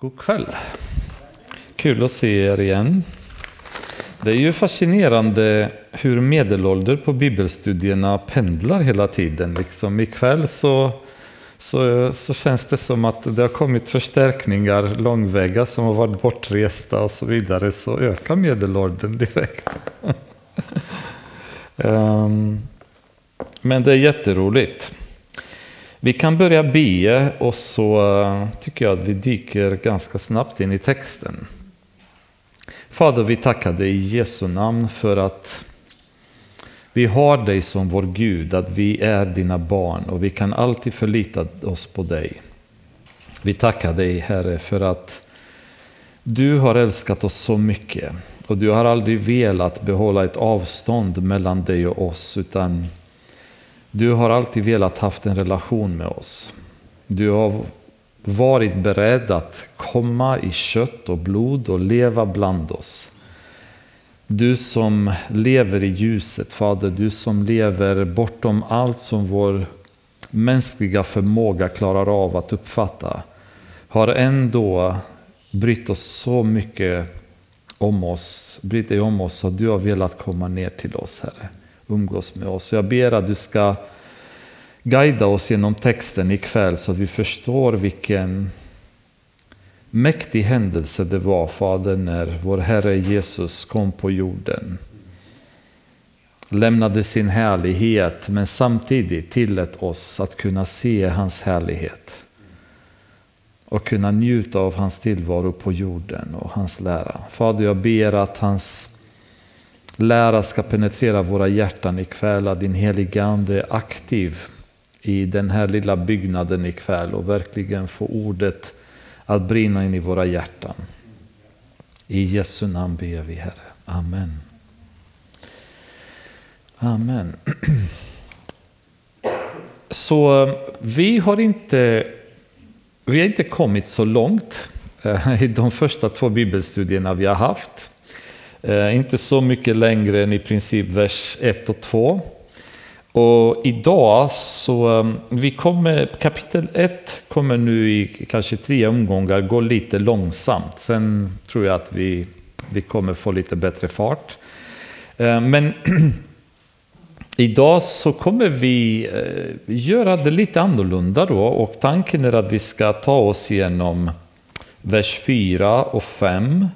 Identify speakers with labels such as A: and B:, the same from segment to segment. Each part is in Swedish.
A: God kväll. Kul att se er igen. Det är ju fascinerande hur medelålder på bibelstudierna pendlar hela tiden. Liksom ikväll så, så, så känns det som att det har kommit förstärkningar långväga som har varit bortresta och så vidare. Så ökar medelåldern direkt. um, men det är jätteroligt. Vi kan börja be och så eh, tycker jag att vi dyker ganska snabbt in i texten. Fader, vi tackar dig i Jesu namn för att vi har dig som vår Gud, att vi är dina barn och vi kan alltid förlita oss på dig. Vi tackar dig Herre för att du har älskat oss så mycket och du har aldrig velat behålla ett avstånd mellan dig och oss utan du har alltid velat haft en relation med oss. Du har varit beredd att komma i kött och blod och leva bland oss. Du som lever i ljuset, Fader, du som lever bortom allt som vår mänskliga förmåga klarar av att uppfatta, har ändå brytt oss så mycket om oss, brytt dig om oss, att du har velat komma ner till oss, Herre umgås med oss. Jag ber att du ska guida oss genom texten ikväll så att vi förstår vilken mäktig händelse det var, Fader, när vår Herre Jesus kom på jorden. Lämnade sin härlighet, men samtidigt tillät oss att kunna se hans härlighet. Och kunna njuta av hans tillvaro på jorden och hans lära. Fader, jag ber att hans lära ska penetrera våra hjärtan ikväll, att din heliga Ande är aktiv i den här lilla byggnaden ikväll och verkligen få ordet att brinna in i våra hjärtan. I Jesu namn ber vi Herre. Amen. Amen. Så eh, vi har inte, vi har inte kommit så långt eh, i de första två bibelstudierna vi har haft. Eh, inte så mycket längre än i princip vers 1 och 2. Och idag så, ehm, vi kommer, kapitel 1 kommer nu i kanske tre omgångar gå lite långsamt. Sen tror jag att vi, vi kommer få lite bättre fart. Eh, men idag så kommer vi eh, göra det lite annorlunda då och tanken är att vi ska ta oss igenom vers 4 och 5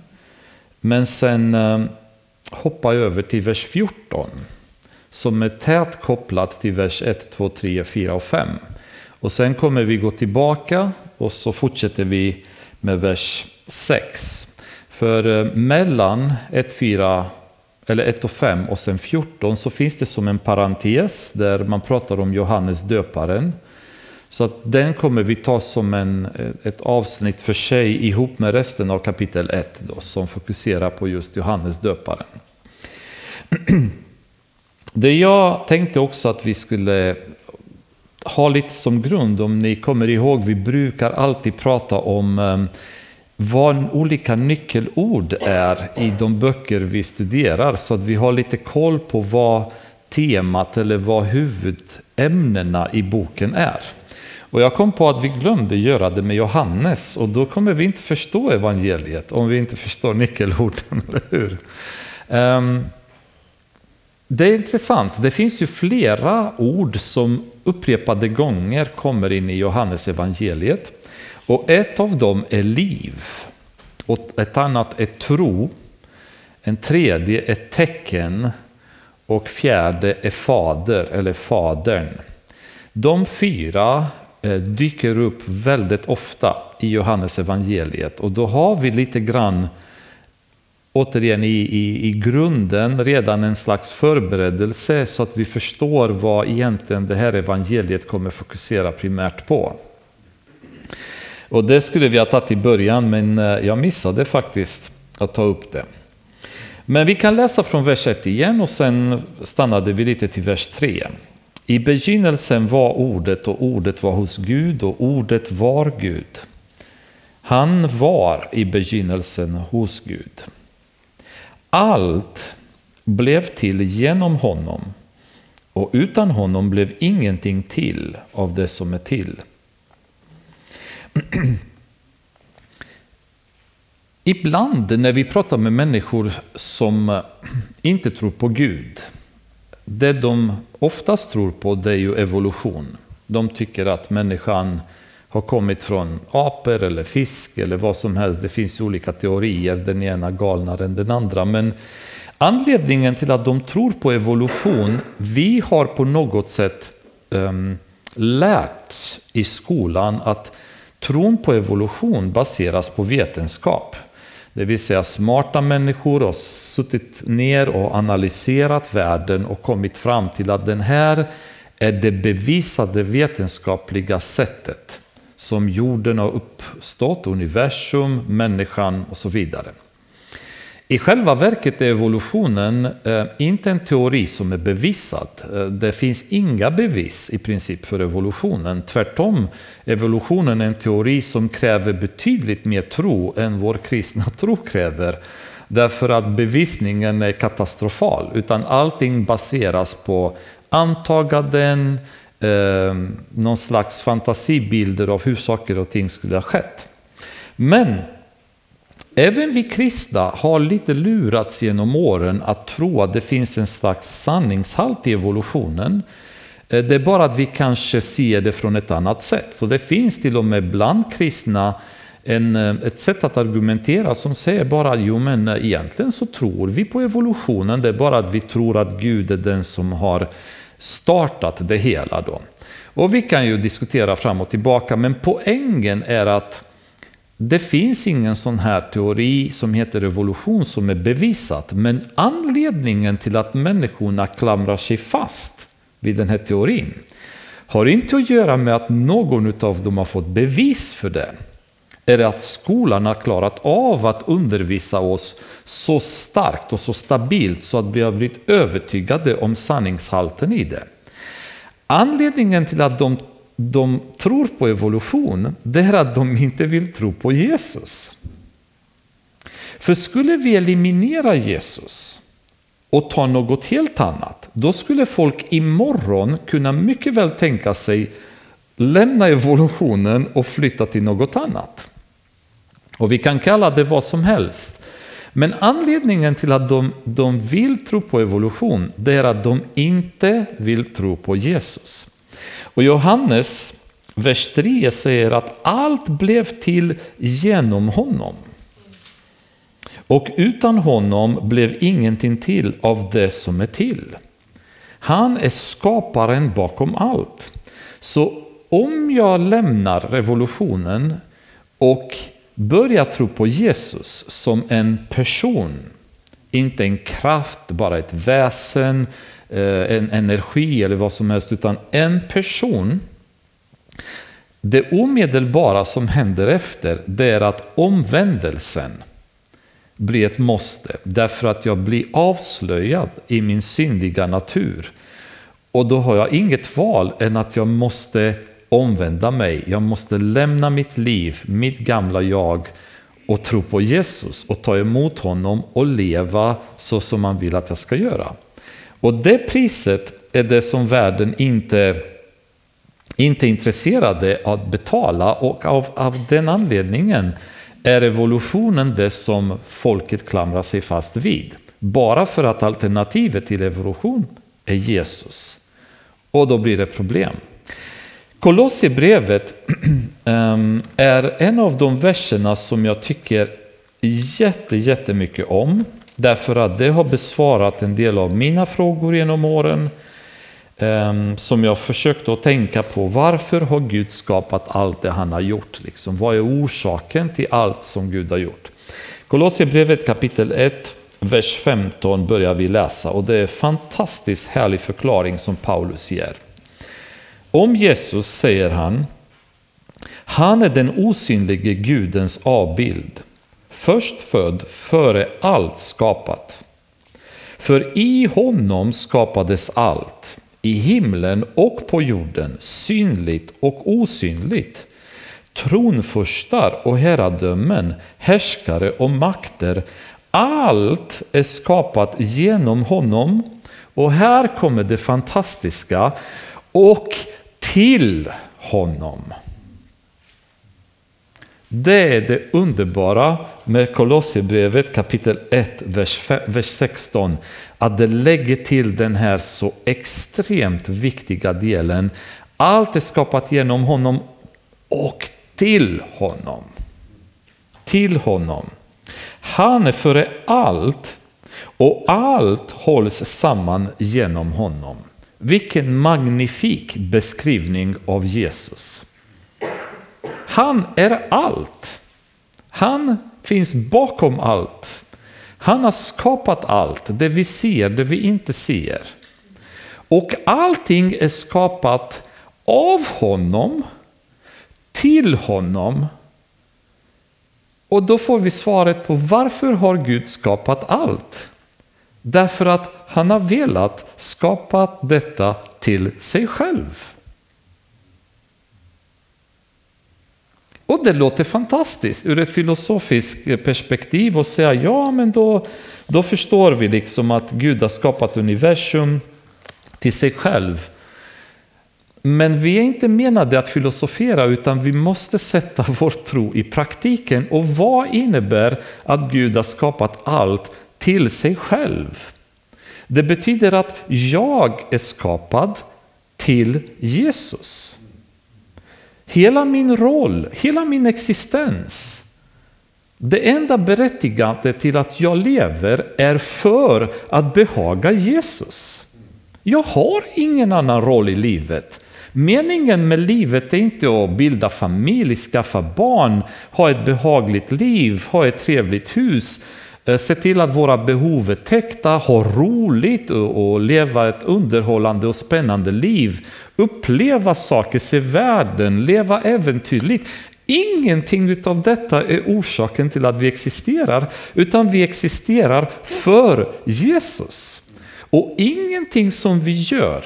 A: men sen eh, hoppar jag över till vers 14 som är tätt kopplat till vers 1, 2, 3, 4 och 5. Och sen kommer vi gå tillbaka och så fortsätter vi med vers 6. För eh, mellan 1, 4, eller 1 och 5 och sen 14 så finns det som en parentes där man pratar om Johannes döparen. Så att den kommer vi ta som en, eh, ett avsnitt för sig ihop med resten av kapitel 1 då, som fokuserar på just Johannes döparen. Det jag tänkte också att vi skulle ha lite som grund, om ni kommer ihåg, vi brukar alltid prata om eh, vad olika nyckelord är i de böcker vi studerar, så att vi har lite koll på vad temat eller vad huvudämnena i boken är. Och jag kom på att vi glömde göra det med Johannes och då kommer vi inte förstå evangeliet om vi inte förstår nyckelorden, eller hur? Ehm, det är intressant, det finns ju flera ord som upprepade gånger kommer in i Johannes evangeliet. Och ett av dem är liv, och ett annat är tro, en tredje är tecken och fjärde är fader eller fadern. De fyra Eh, dyker upp väldigt ofta i Johannes evangeliet och då har vi lite grann återigen i, i, i grunden redan en slags förberedelse så att vi förstår vad egentligen det här evangeliet kommer fokusera primärt på. Och det skulle vi ha tagit i början men eh, jag missade faktiskt att ta upp det. Men vi kan läsa från vers 1 igen och sen stannade vi lite till vers 3. I begynnelsen var ordet och ordet var hos Gud och ordet var Gud. Han var i begynnelsen hos Gud. Allt blev till genom honom och utan honom blev ingenting till av det som är till. ibland när vi pratar med människor som inte tror på Gud, det de oftast tror på det är ju evolution. De tycker att människan har kommit från apor eller fisk eller vad som helst. Det finns olika teorier, den ena galnare än den andra. Men anledningen till att de tror på evolution, vi har på något sätt um, lärt i skolan att tron på evolution baseras på vetenskap. Det vill säga smarta människor har suttit ner och analyserat världen och kommit fram till att den här är det bevisade vetenskapliga sättet som jorden har uppstått, universum, människan och så vidare. I själva verket är evolutionen eh, inte en teori som är bevisad. Eh, det finns inga bevis i princip för evolutionen. Tvärtom, evolutionen är en teori som kräver betydligt mer tro än vår kristna tro kräver. Därför att bevisningen är katastrofal, utan allting baseras på antaganden, eh, någon slags fantasibilder av hur saker och ting skulle ha skett. Men även vi kristna har lite lurats genom åren att tro att det finns en slags sanningshalt i evolutionen. Eh, det är bara att vi kanske ser det från ett annat sätt. Så det finns till och med bland kristna en, eh, ett sätt att argumentera som säger bara jo men eh, egentligen så tror vi på evolutionen, det är bara att vi tror att Gud är den som har startat det hela. Då. Och vi kan ju diskutera fram och tillbaka, men poängen är att det finns ingen sån här teori som heter evolution som är bevisat, men anledningen till att människorna klamrar sig fast vid den här teorin har inte att göra med att någon av dem har fått bevis för det. Är det att skolan har klarat av att undervisa oss så starkt och så stabilt så att vi har blivit övertygade om sanningshalten i det. Anledningen till att de de tror på evolution, det är att de inte vill tro på Jesus. För skulle vi eliminera Jesus och ta något helt annat, då skulle folk imorgon kunna mycket väl tänka sig lämna evolutionen och flytta till något annat. Och vi kan kalla det vad som helst. Men anledningen till att de, de vill tro på evolution, det är att de inte vill tro på Jesus. Och Johannes, vers 3 säger att allt blev till genom honom. Och utan honom blev ingenting till av det som är till. Han är skaparen bakom allt. Så om jag lämnar revolutionen och börjar tro på Jesus som en person, inte en kraft, bara ett väsen, Eh, en energi eller vad som helst, utan en person. Det omedelbara som händer efter, det är att omvändelsen blir ett måste, därför att jag blir avslöjad i min syndiga natur. Och då har jag inget val än att jag måste omvända mig. Jag måste lämna mitt liv, mitt gamla jag och tro på Jesus och ta emot honom och leva så som han vill att jag ska göra. Och det priset är det som världen inte, inte är intresserade av att betala och av, av den anledningen är revolutionen det som folket klamrar sig fast vid. Bara för att alternativet till evolution är Jesus. Och då blir det problem. Kolosserbrevet ehm, är en av de verserna som jag tycker jätte, jättemycket om. Därför att det har besvarat en del av mina frågor genom åren ehm, som jag försökt att tänka på. Varför har Gud skapat allt det han har gjort? Liksom, vad är orsaken till allt som Gud har gjort? Kolosserbrevet kapitel 1, vers 15 börjar vi läsa och det är en fantastiskt härlig förklaring som Paulus ger. Om Jesus säger han, han är den osynlige Gudens avbild förstfödd före allt skapat. För i honom skapades allt, i himlen och på jorden, synligt och osynligt. Tronfurstar och herradömen, härskare och makter, allt är skapat genom honom. Och här kommer det fantastiska, och till honom. Det är det underbara med Kolosserbrevet kapitel 1, vers 16. Att det lägger till den här så extremt viktiga delen. Allt är skapat genom honom och till honom. Till honom. Han är före allt och allt hålls samman genom honom. Vilken magnifik beskrivning av Jesus. Han är allt. Han finns bakom allt. Han har skapat allt, det vi ser, det vi inte ser. Och allting är skapat av honom, till honom. Och då får vi svaret på varför har Gud skapat allt? Därför att han har velat skapa detta till sig själv. Och det låter fantastiskt ur ett filosofiskt perspektiv och säga ja men då, då förstår vi liksom att Gud har skapat universum till sig själv. Men vi är inte menade att filosofera utan vi måste sätta vår tro i praktiken. Och vad innebär att Gud har skapat allt till sig själv? Det betyder att jag är skapad till Jesus. Hela min roll, hela min existens. Det enda berättigande till att jag lever är för att behaga Jesus. Jag har ingen annan roll i livet. Meningen med livet är inte att bilda familj, skaffa barn, ha ett behagligt liv, ha ett trevligt hus. Eh, se till att våra behov är täckta, ha roligt och leva ett underhållande och spännande liv. Uppleva saker, se världen, leva äventyrligt. Ingenting utav detta är orsaken till att vi existerar, utan vi existerar för Jesus. Och ingenting som vi gör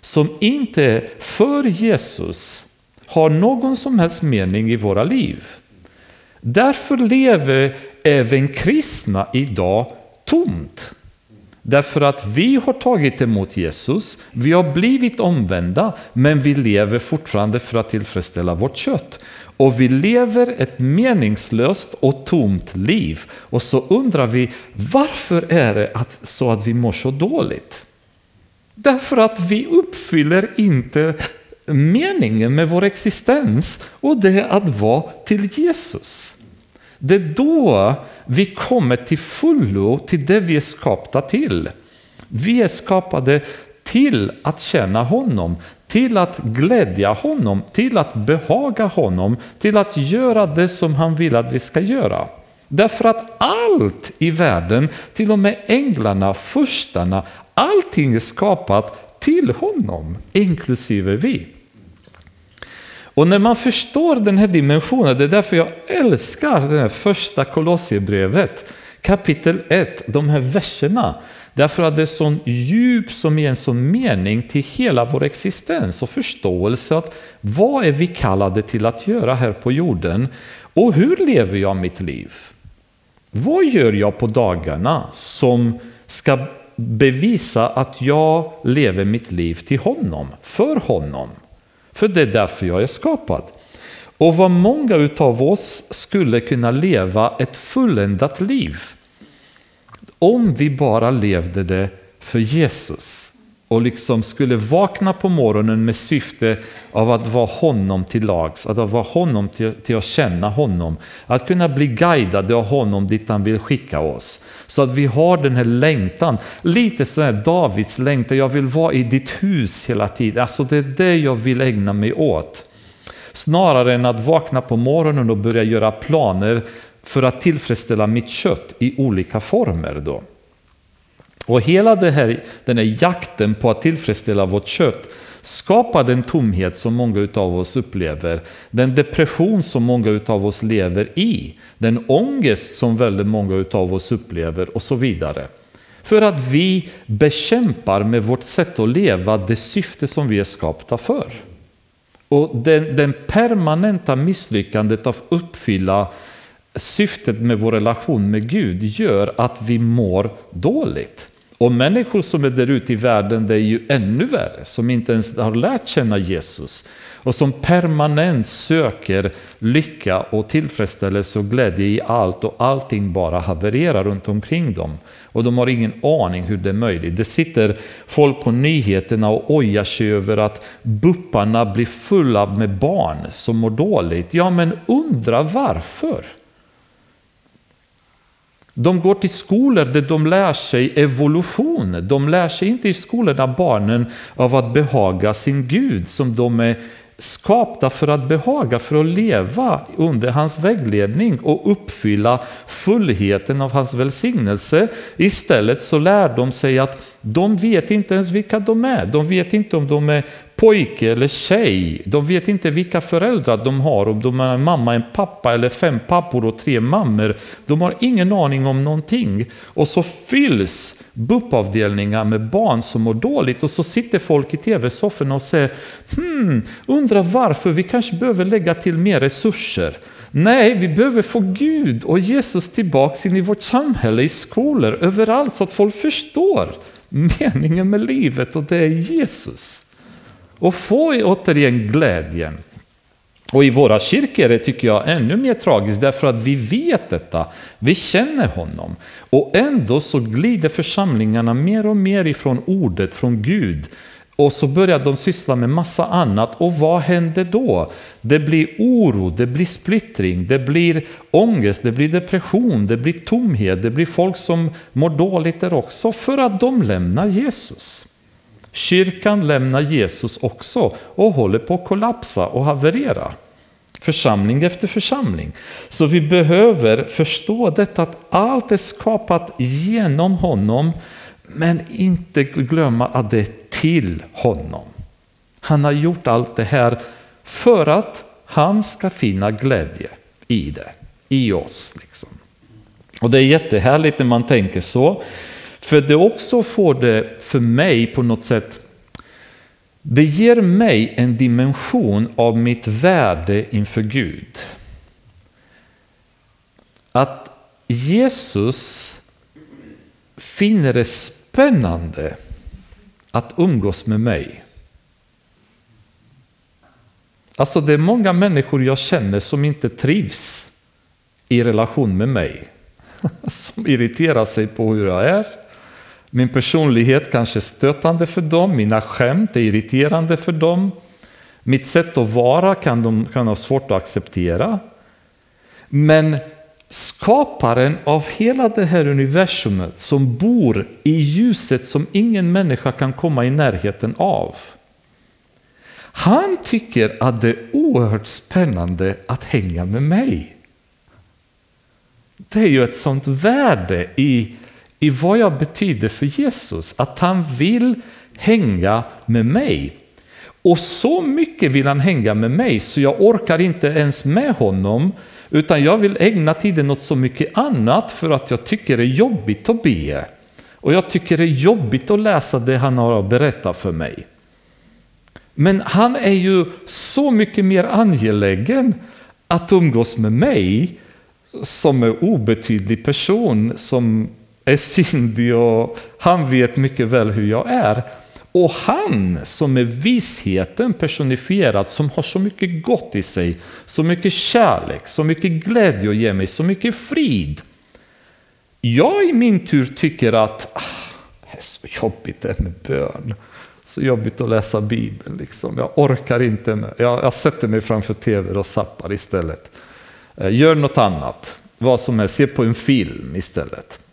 A: som inte är för Jesus har någon som helst mening i våra liv. Därför lever även kristna idag tomt. Därför att vi har tagit emot Jesus, vi har blivit omvända, men vi lever fortfarande för att tillfredsställa vårt kött. Och vi lever ett meningslöst och tomt liv. Och så undrar vi, varför är det att, så att vi mår så dåligt? Därför att vi uppfyller inte meningen med vår existens och det är att vara till Jesus. Det är då vi kommer till fullo till det vi är skapta till. Vi är skapade till att känna honom, till att glädja honom, till att behaga honom, till att göra det som han vill att vi ska göra. Därför att allt i världen, till och med änglarna, furstarna, allting är skapat till honom, inklusive vi. Och när man förstår den här dimensionen, det är därför jag älskar det här första Kolosserbrevet, kapitel 1, de här verserna. Därför att det är sån djup som ger en sån mening till hela vår existens och förståelse att vad är vi kallade till att göra här på jorden och hur lever jag mitt liv? Vad gör jag på dagarna som ska bevisa att jag lever mitt liv till honom, för honom? För det är därför jag är skapad. Och vad många utav oss skulle kunna leva ett fulländat liv om vi bara levde det för Jesus och liksom skulle vakna på morgonen med syfte av att vara honom till lags, att vara honom till, till att känna honom, att kunna bli guidade av honom dit han vill skicka oss. Så att vi har den här längtan, lite sådär Davids längtan, jag vill vara i ditt hus hela tiden. Alltså det är det jag vill ägna mig åt. Snarare än att vakna på morgonen och börja göra planer för att tillfredsställa mitt kött i olika former. Då. Och hela det här, den här jakten på att tillfredsställa vårt kött skapar den tomhet som många av oss upplever, den depression som många av oss lever i, den ångest som väldigt många av oss upplever och så vidare. För att vi bekämpar med vårt sätt att leva det syfte som vi är skapta för. Och den, den permanenta misslyckandet att uppfylla syftet med vår relation med Gud gör att vi mår dåligt. Och människor som är där ute i världen, det är ju ännu värre, som inte ens har lärt känna Jesus och som permanent söker lycka och tillfredsställelse och glädje i allt och allting bara havererar runt omkring dem. Och de har ingen aning hur det är möjligt. Det sitter folk på nyheterna och ojar sig över att bupparna blir fulla med barn som mår dåligt. Ja, men undra varför? De går till skolor där de lär sig evolution. De lär sig inte i skolorna barnen av att behaga sin Gud som de är skapta för att behaga, för att leva under hans vägledning och uppfylla fullheten av hans välsignelse. Istället så lär de sig att de vet inte ens vilka de är. De vet inte om de är pojke eller tjej. De vet inte vilka föräldrar de har, om de är en mamma, en pappa eller fem pappor och tre mammor. De har ingen aning om någonting. Och så fylls BUP-avdelningar med barn som mår dåligt och så sitter folk i tv-sofforna och säger hmm, undrar varför, vi kanske behöver lägga till mer resurser. Nej, vi behöver få Gud och Jesus tillbaks in i vårt samhälle, i skolor, överallt så att folk förstår meningen med livet och det är Jesus och få återigen glädjen. Och i våra kyrkor är tycker jag ännu mer tragiskt därför att vi vet detta, vi känner honom. Och ändå så glider församlingarna mer och mer ifrån ordet, från Gud. Och så börjar de syssla med massa annat och vad händer då? Det blir oro, det blir splittring, det blir ångest, det blir depression, det blir tomhet, det blir folk som mår dåligt där också för att de lämnar Jesus. Kyrkan lämnar Jesus också och håller på att kollapsa och haverera. Församling efter församling. Så vi behöver förstå detta att allt är skapat genom honom men inte glömma att det är till honom. Han har gjort allt det här för att han ska finna glädje i det, i oss. Liksom. Och det är jättehärligt när man tänker så. För det också får det för mig på något sätt, det ger mig en dimension av mitt värde inför Gud. Att Jesus finner det spännande att umgås med mig. Alltså det är många människor jag känner som inte trivs i relation med mig. Som irriterar sig på hur jag är, min personlighet kanske är stötande för dem, mina skämt är irriterande för dem. Mitt sätt att vara kan de kan ha svårt att acceptera. Men skaparen av hela det här universumet som bor i ljuset som ingen människa kan komma i närheten av. Han tycker att det är oerhört spännande att hänga med mig. Det är ju ett sånt värde i i vad jag betyder för Jesus. Att han vill hänga med mig. Och så mycket vill han hänga med mig så jag orkar inte ens med honom utan jag vill ägna tiden åt så mycket annat för att jag tycker det är jobbigt att be. Och jag tycker det är jobbigt att läsa det han har att berätta för mig. Men han är ju så mycket mer angelägen att umgås med mig som en obetydlig person som är syndig och han vet mycket väl hur jag är. Och han som är visheten personifierad, som har så mycket gott i sig, så mycket kärlek, så mycket glädje att ge mig, så mycket frid. Jag i min tur tycker att ah, det är så jobbigt det med bön. Så jobbigt att läsa Bibeln. Liksom. Jag orkar inte. Med. Jag, jag sätter mig framför tv och zappar istället. Eh, gör något annat. Vad som helst. Se på en film istället.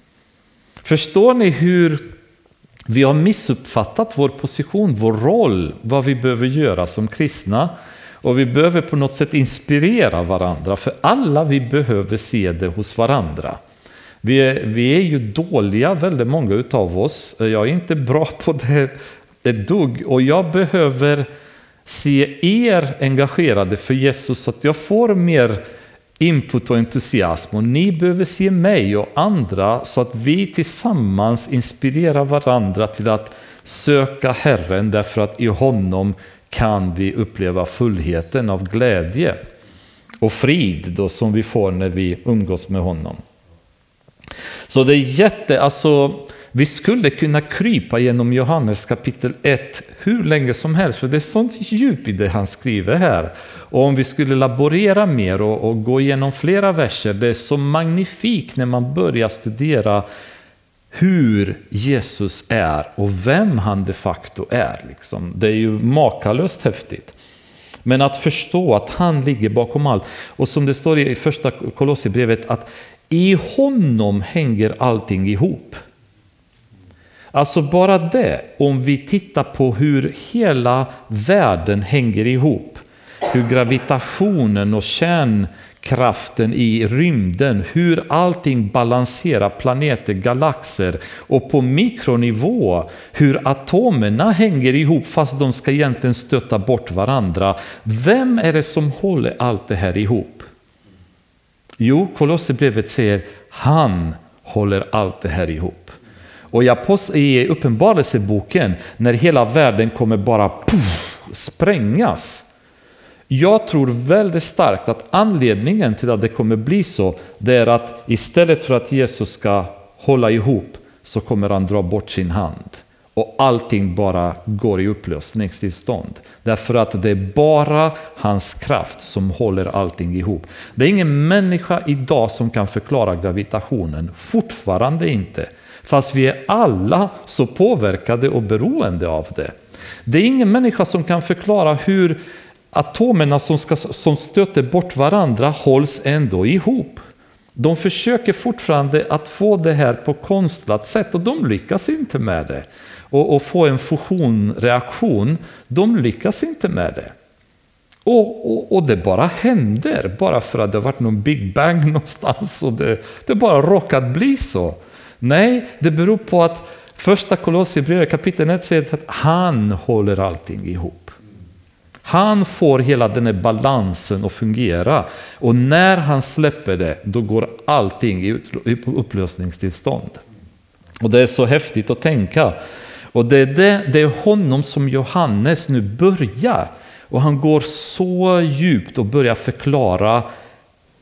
A: Förstår ni hur vi har missuppfattat vår position, vår roll, vad vi behöver göra som kristna? Och vi behöver på något sätt inspirera varandra, för alla vi behöver se det hos varandra. Vi är, vi är ju dåliga, väldigt många utav oss. Jag är inte bra på det ett dugg och jag behöver se er engagerade för Jesus så att jag får mer input och entusiasm och ni behöver se mig och andra så att vi tillsammans inspirerar varandra till att söka Herren därför att i honom kan vi uppleva fullheten av glädje och frid då som vi får när vi umgås med honom. Så det är jätte, alltså vi skulle kunna krypa genom Johannes kapitel 1 hur länge som helst, för det är sånt djup i det han skriver här. Och om vi skulle laborera mer och, och gå igenom flera verser, det är så magnifikt när man börjar studera hur Jesus är och vem han de facto är. Liksom. Det är ju makalöst häftigt. Men att förstå att han ligger bakom allt. Och som det står i första Kolosserbrevet att i honom hänger allting ihop. Alltså bara det, om vi tittar på hur hela världen hänger ihop. Hur gravitationen och kärnkraften i rymden, hur allting balanserar planeter, galaxer och på mikronivå hur atomerna hänger ihop fast de ska egentligen stöta bort varandra. Vem är det som håller allt det här ihop? Jo, Kolosserbrevet säger han håller allt det här ihop. Och i Uppenbarelseboken, när hela världen kommer bara puff, sprängas. Jag tror väldigt starkt att anledningen till att det kommer bli så, det är att istället för att Jesus ska hålla ihop så kommer han dra bort sin hand. Och allting bara går i upplösningstillstånd. Därför att det är bara hans kraft som håller allting ihop. Det är ingen människa idag som kan förklara gravitationen, fortfarande inte. Fast vi är alla så påverkade och beroende av det. Det är ingen människa som kan förklara hur atomerna som, ska, som stöter bort varandra hålls ändå ihop. De försöker fortfarande att få det här på konstlat sätt och de lyckas inte med det. Och, och få en fusionreaktion, de lyckas inte med det. Och, och, och, det bara händer, bara för att det har varit någon Big Bang någonstans och det, det bara råkat bli så. Nej, det beror på att första Kolosserbrevet kapitel 1 säger att han håller allting ihop. Han får hela den här balansen att fungera. Och när han släpper det, då går allting i upplösningstillstånd. Och det är så häftigt att tänka. Och det är, det, det är honom som Johannes nu börjar. Och han går så djupt och börjar förklara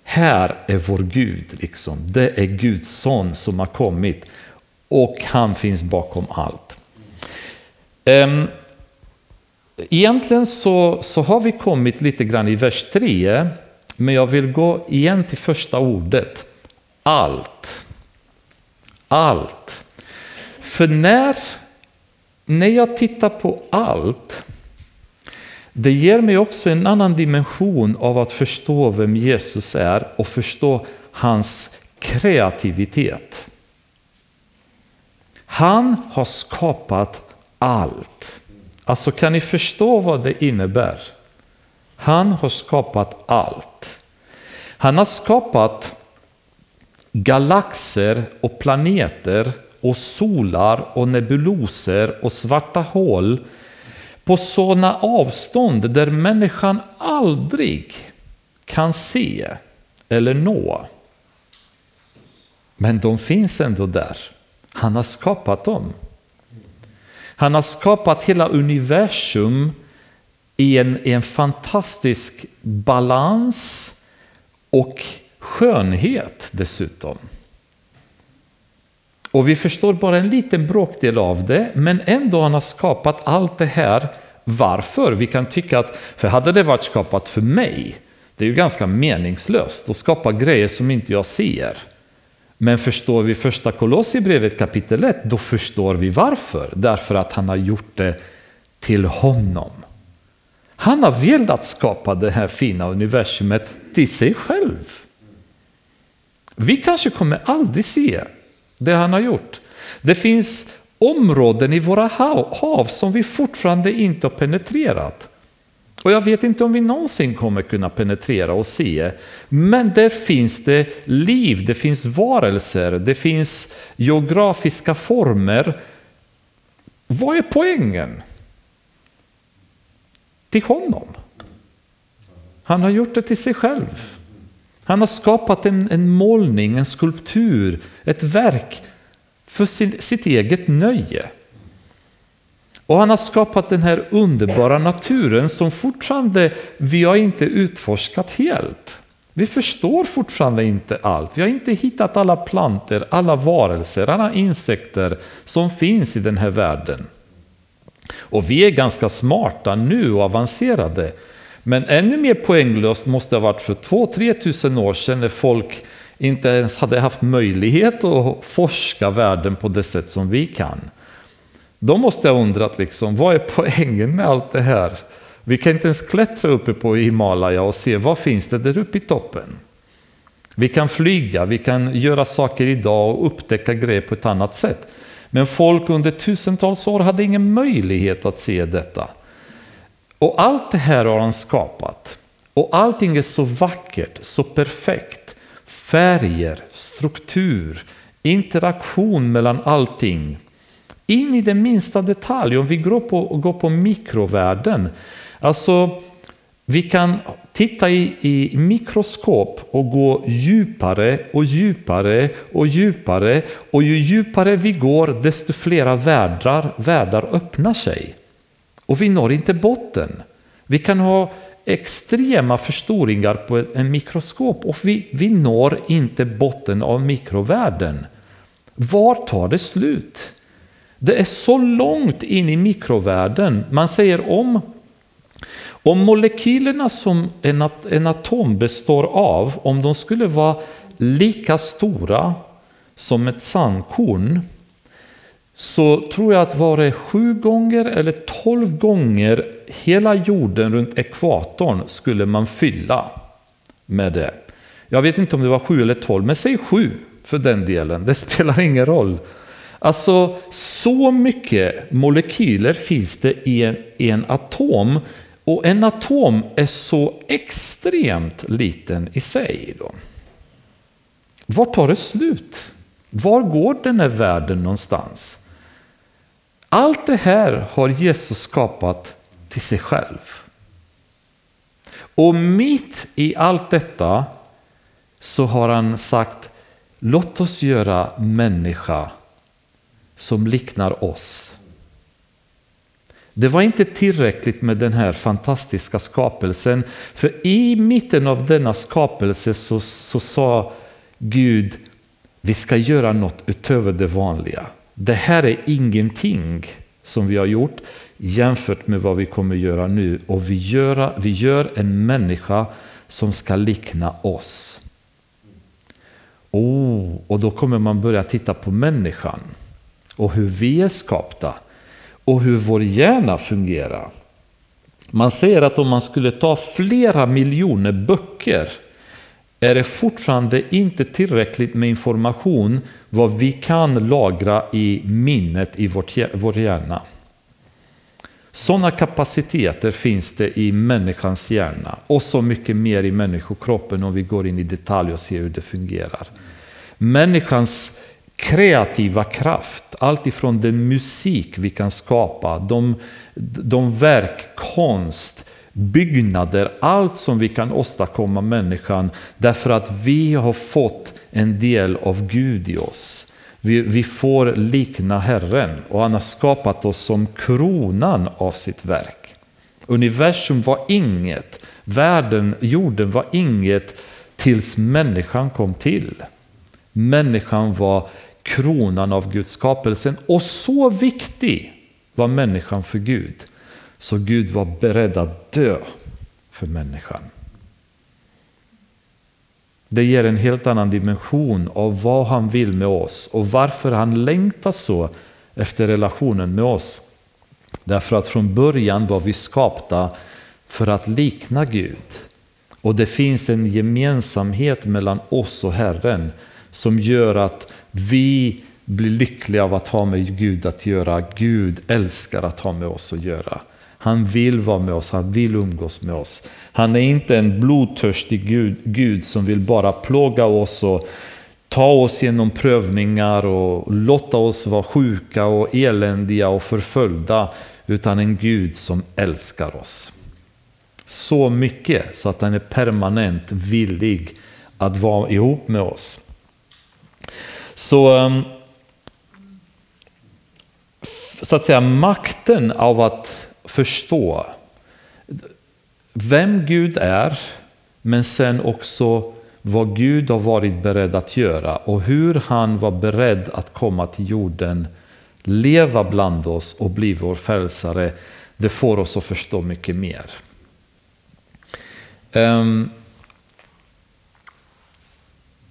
A: här är vår Gud, liksom. det är Guds son som har kommit och han finns bakom allt. Ehm, egentligen så, så har vi kommit lite grann i vers 3, men jag vill gå igen till första ordet. Allt. Allt. För när, när jag tittar på allt det ger mig också en annan dimension av att förstå vem Jesus är och förstå hans kreativitet. Han har skapat allt. Alltså kan ni förstå vad det innebär? Han har skapat allt. Han har skapat galaxer och planeter och solar och nebuloser och svarta hål på sådana avstånd där människan aldrig kan se eller nå. Men de finns ändå där. Han har skapat dem. Han har skapat hela universum i en, i en fantastisk balans och skönhet dessutom. Och vi förstår bara en liten bråkdel av det, men ändå han har skapat allt det här. Varför? Vi kan tycka att, för hade det varit skapat för mig, det är ju ganska meningslöst att skapa grejer som inte jag ser. Men förstår vi första Kolosserbrevet kapitel 1, då förstår vi varför. Därför att han har gjort det till honom. Han har velat skapa det här fina universumet till sig själv. Vi kanske kommer aldrig se det han har gjort. Det finns områden i våra hav som vi fortfarande inte har penetrerat. Och jag vet inte om vi någonsin kommer kunna penetrera och se. Men där finns det liv, det finns varelser, det finns geografiska former. Vad är poängen? Till honom. Han har gjort det till sig själv. Han har skapat en, en målning, en skulptur, ett verk för sin, sitt eget nöje. Och han har skapat den här underbara naturen som fortfarande vi har inte utforskat helt. Vi förstår fortfarande inte allt. Vi har inte hittat alla planter, alla varelser, alla insekter som finns i den här världen. Och vi är ganska smarta nu och avancerade. Men ännu mer poänglöst måste det ha varit för 2-3 tusen år sedan när folk inte ens hade haft möjlighet att forska världen på det sätt som vi kan. De måste ha undrat liksom, vad är poängen med allt det här? Vi kan inte ens klättra uppe på Himalaya och se vad finns det där uppe i toppen. Vi kan flyga, vi kan göra saker idag och upptäcka grejer på ett annat sätt. Men folk under tusentals år hade ingen möjlighet att se detta. Och allt det här har han skapat. Och allting är så vackert, så perfekt. Färger, struktur, interaktion mellan allting. In i den minsta detalj, om vi går på, går på mikrovärlden. Alltså, vi kan titta i, i mikroskop och gå djupare och djupare och djupare. Och ju djupare vi går, desto flera världar, världar öppnar sig. Och vi når inte botten. Vi kan ha extrema förstoringar på en mikroskop och vi, vi når inte botten av mikrovärlden. Var tar det slut? Det är så långt in i mikrovärlden. Man säger om, om molekylerna som en, en atom består av, om de skulle vara lika stora som ett sandkorn, så tror jag att var det sju gånger eller tolv gånger hela jorden runt ekvatorn skulle man fylla med det. Jag vet inte om det var sju eller tolv, men säg sju för den delen. Det spelar ingen roll. Alltså, så mycket molekyler finns det i en, i en atom och en atom är så extremt liten i sig. Då. Var tar det slut? Var går den här världen någonstans? Allt det här har Jesus skapat till sig själv. Och mitt i allt detta så har han sagt låt oss göra människa som liknar oss. Det var inte tillräckligt med den här fantastiska skapelsen, för i mitten av denna skapelse så, så sa Gud, vi ska göra något utöver det vanliga. Det här är ingenting som vi har gjort jämfört med vad vi kommer göra nu. Och vi gör, vi gör en människa som ska likna oss. Oh, och då kommer man börja titta på människan och hur vi är skapta och hur vår hjärna fungerar. Man säger att om man skulle ta flera miljoner böcker är det fortfarande inte tillräckligt med information vad vi kan lagra i minnet i vår hjärna. Sådana kapaciteter finns det i människans hjärna och så mycket mer i människokroppen om vi går in i detalj och ser hur det fungerar. Människans kreativa kraft, allt ifrån den musik vi kan skapa, de, de verk, konst, byggnader, allt som vi kan åstadkomma människan därför att vi har fått en del av Gud i oss. Vi, vi får likna Herren och han har skapat oss som kronan av sitt verk. Universum var inget, världen, jorden var inget tills människan kom till. Människan var kronan av Guds skapelsen och så viktig var människan för Gud så Gud var beredd att dö för människan. Det ger en helt annan dimension av vad han vill med oss och varför han längtar så efter relationen med oss. Därför att från början var vi skapta för att likna Gud. Och det finns en gemensamhet mellan oss och Herren som gör att vi blir lyckliga av att ha med Gud att göra. Gud älskar att ha med oss att göra. Han vill vara med oss, han vill umgås med oss. Han är inte en blodtörstig Gud, Gud som vill bara plåga oss och ta oss genom prövningar och låta oss vara sjuka och eländiga och förföljda, utan en Gud som älskar oss. Så mycket så att han är permanent villig att vara ihop med oss. Så, ehm, så att säga makten av att förstå vem Gud är, men sen också vad Gud har varit beredd att göra och hur han var beredd att komma till jorden, leva bland oss och bli vår frälsare, det får oss att förstå mycket mer. Um,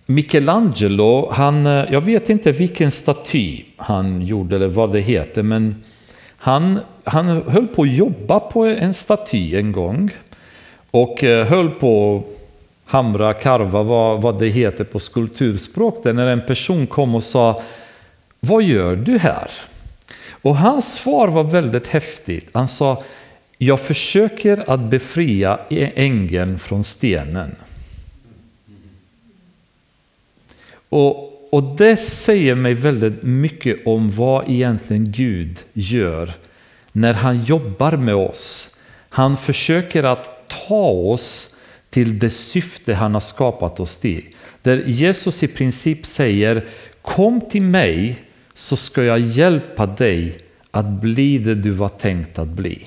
A: Michelangelo, han, eh, jag vet inte vilken staty han gjorde eller vad det heter, men han, han höll på att jobba på en staty en gång och eh, höll på att hamra, karva, vad, vad det heter på skulpturspråk, där när en person kom och sa Vad gör du här? Och hans svar var väldigt häftigt. Han sa Jag försöker att befria ängeln från stenen. Och, och det säger mig väldigt mycket om vad egentligen Gud gör när han jobbar med oss. Han försöker att ta oss till det syfte han har skapat oss till. Där Jesus i princip säger Kom till mig så ska jag hjälpa dig att bli det du var tänkt att bli.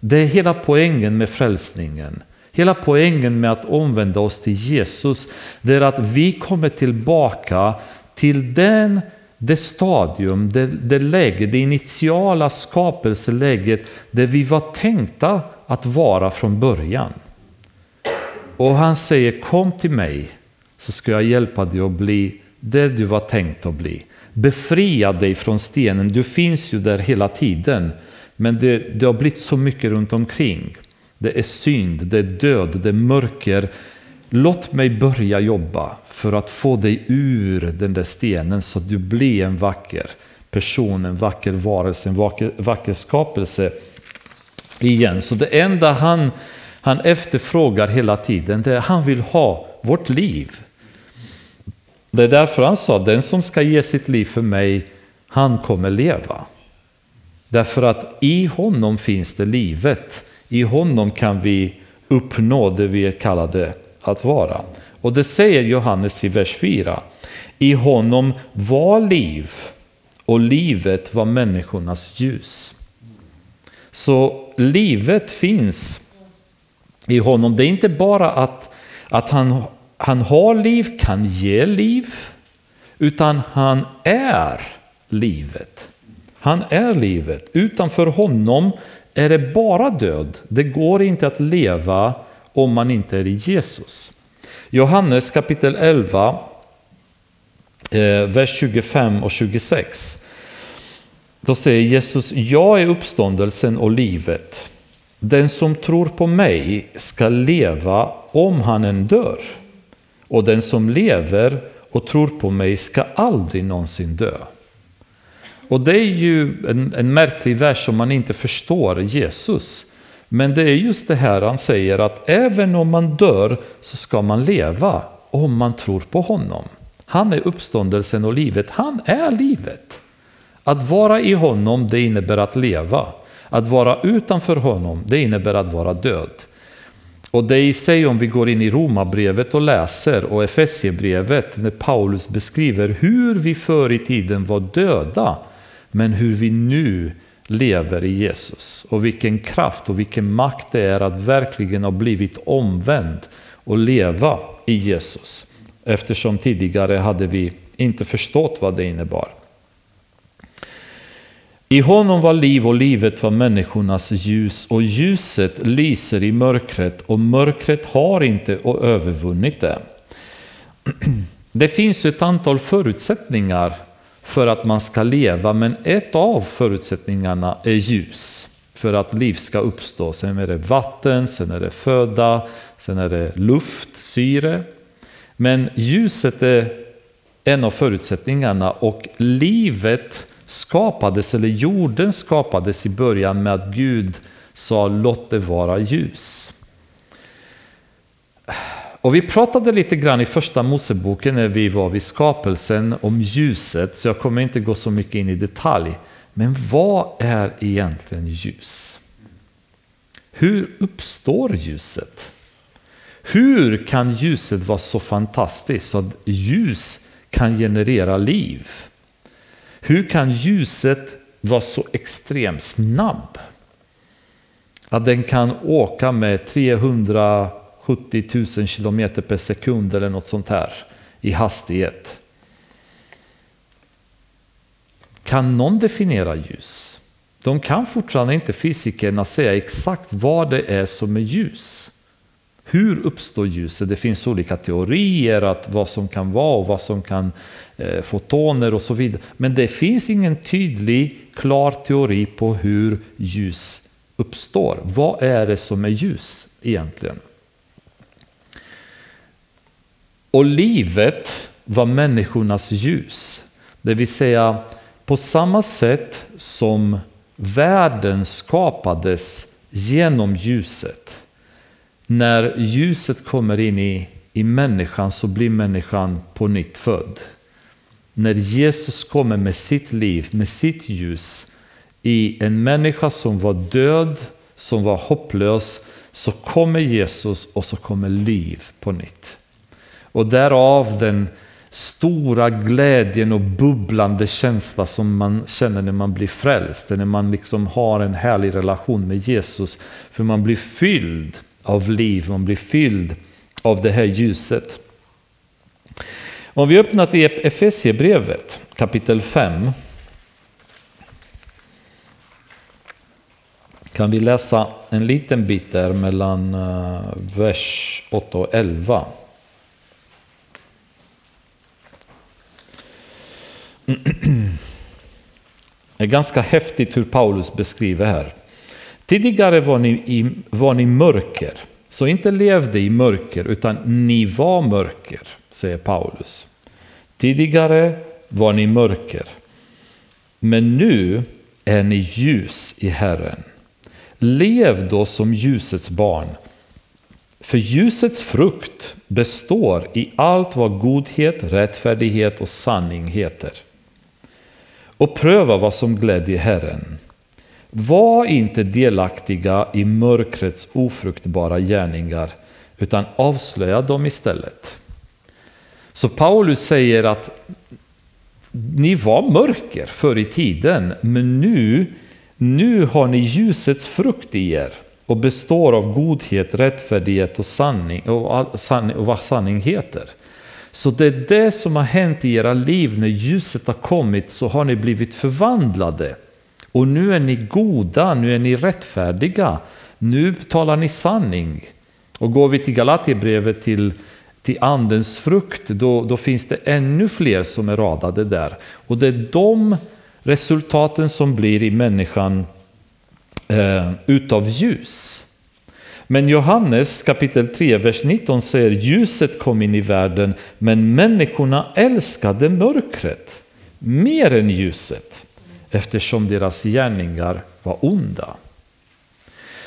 A: Det är hela poängen med frälsningen. Hela poängen med att omvända oss till Jesus, det är att vi kommer tillbaka till den, det stadium, det, det läge, det initiala skapelseläget där vi var tänkta att vara från början. Och han säger kom till mig så ska jag hjälpa dig att bli det du var tänkt att bli. Befria dig från stenen, du finns ju där hela tiden. Men det, det har blivit så mycket runt omkring. Det är synd, det är död, det är mörker. Låt mig börja jobba för att få dig ur den där stenen så att du blir en vacker person, en vacker varelse, en vacker, vacker skapelse igen. Så det enda han, han efterfrågar hela tiden, det är att han vill ha vårt liv. Det är därför han sa, den som ska ge sitt liv för mig, han kommer leva. Därför att i honom finns det livet. I honom kan vi uppnå det vi är kallade att vara. Och det säger Johannes i vers 4. I honom var liv och livet var människornas ljus. Så livet finns i honom. Det är inte bara att, att han, han har liv, kan ge liv, utan han är livet. Han är livet. Utanför honom är det bara död. Det går inte att leva om man inte är i Jesus. Johannes kapitel 11, eh, vers 25 och 26. Då säger Jesus, jag är uppståndelsen och livet. Den som tror på mig ska leva om han än dör. Och den som lever och tror på mig ska aldrig någonsin dö. Och det är ju en, en märklig vers om man inte förstår Jesus. Men det är just det här han säger att även om man dör så ska man leva om man tror på honom. Han är uppståndelsen och livet, han är livet. Att vara i honom, det innebär att leva. Att vara utanför honom, det innebär att vara död. Och det i sig, om vi går in i Romarbrevet och läser och Efesiebrevet, när Paulus beskriver hur vi förr i tiden var döda men hur vi nu lever i Jesus och vilken kraft och vilken makt det är att verkligen ha blivit omvänd och leva i Jesus. Eftersom tidigare hade vi inte förstått vad det innebar. I honom var liv och livet var människornas ljus och ljuset lyser i mörkret och mörkret har inte övervunnit det. Det finns ett antal förutsättningar för att man ska leva, men ett av förutsättningarna är ljus för att liv ska uppstå. Sen är det vatten, sen är det föda, sen är det luft, syre. Men ljuset är en av förutsättningarna och livet skapades, eller jorden skapades i början med att Gud sa låt det vara ljus. Och vi pratade lite grann i första Moseboken när vi var vid skapelsen om ljuset, så jag kommer inte gå så mycket in i detalj. Men vad är egentligen ljus? Hur uppstår ljuset? Hur kan ljuset vara så fantastiskt så att ljus kan generera liv? Hur kan ljuset vara så extremt snabb? Att den kan åka med 300 70 000 kilometer per sekund eller något sånt här i hastighet. Kan någon definiera ljus? De kan fortfarande inte fysikerna säga exakt vad det är som är ljus. Hur uppstår ljuset? Det finns olika teorier att vad som kan vara och vad som kan eh, fotoner och så vidare. Men det finns ingen tydlig, klar teori på hur ljus uppstår. Vad är det som är ljus egentligen? Och livet var människornas ljus. Det vill säga på samma sätt som världen skapades genom ljuset. När ljuset kommer in i, i människan så blir människan på nytt född. När Jesus kommer med sitt liv, med sitt ljus i en människa som var död, som var hopplös, så kommer Jesus och så kommer liv på nytt. Och därav den stora glädjen och bubblande känsla som man känner när man blir frälst, när man liksom har en härlig relation med Jesus. För man blir fylld av liv, man blir fylld av det här ljuset. Om vi öppnar till Efesiebrevet kapitel 5 kan vi läsa en liten bit där mellan eh, vers 8 och 11. Det är ganska häftigt hur Paulus beskriver här. Tidigare var ni, i, var ni mörker, så inte levde i mörker, utan ni var mörker, säger Paulus. Tidigare var ni mörker, men nu är ni ljus i Herren. Lev då som ljusets barn. För ljusets frukt består i allt vad godhet, rättfärdighet och sanning heter och pröva vad som glädjer Herren. Var inte delaktiga i mörkrets ofruktbara gärningar, utan avslöja dem istället. Så Paulus säger att ni var mörker förr i tiden, men nu, nu har ni ljusets frukt i er och består av godhet, rättfärdighet och sanning och, sanning, och vad sanning heter. Så det är det som har hänt i era liv när ljuset har kommit så har ni blivit förvandlade. Och nu är ni goda, nu är ni rättfärdiga, nu talar ni sanning. Och går vi till Galatierbrevet till, till andens frukt, då, då finns det ännu fler som är radade där. Och det är de resultaten som blir i människan eh, utav ljus. Men Johannes kapitel 3, vers 19 säger ljuset kom in i världen, men människorna älskade mörkret mer än ljuset, eftersom deras gärningar var onda.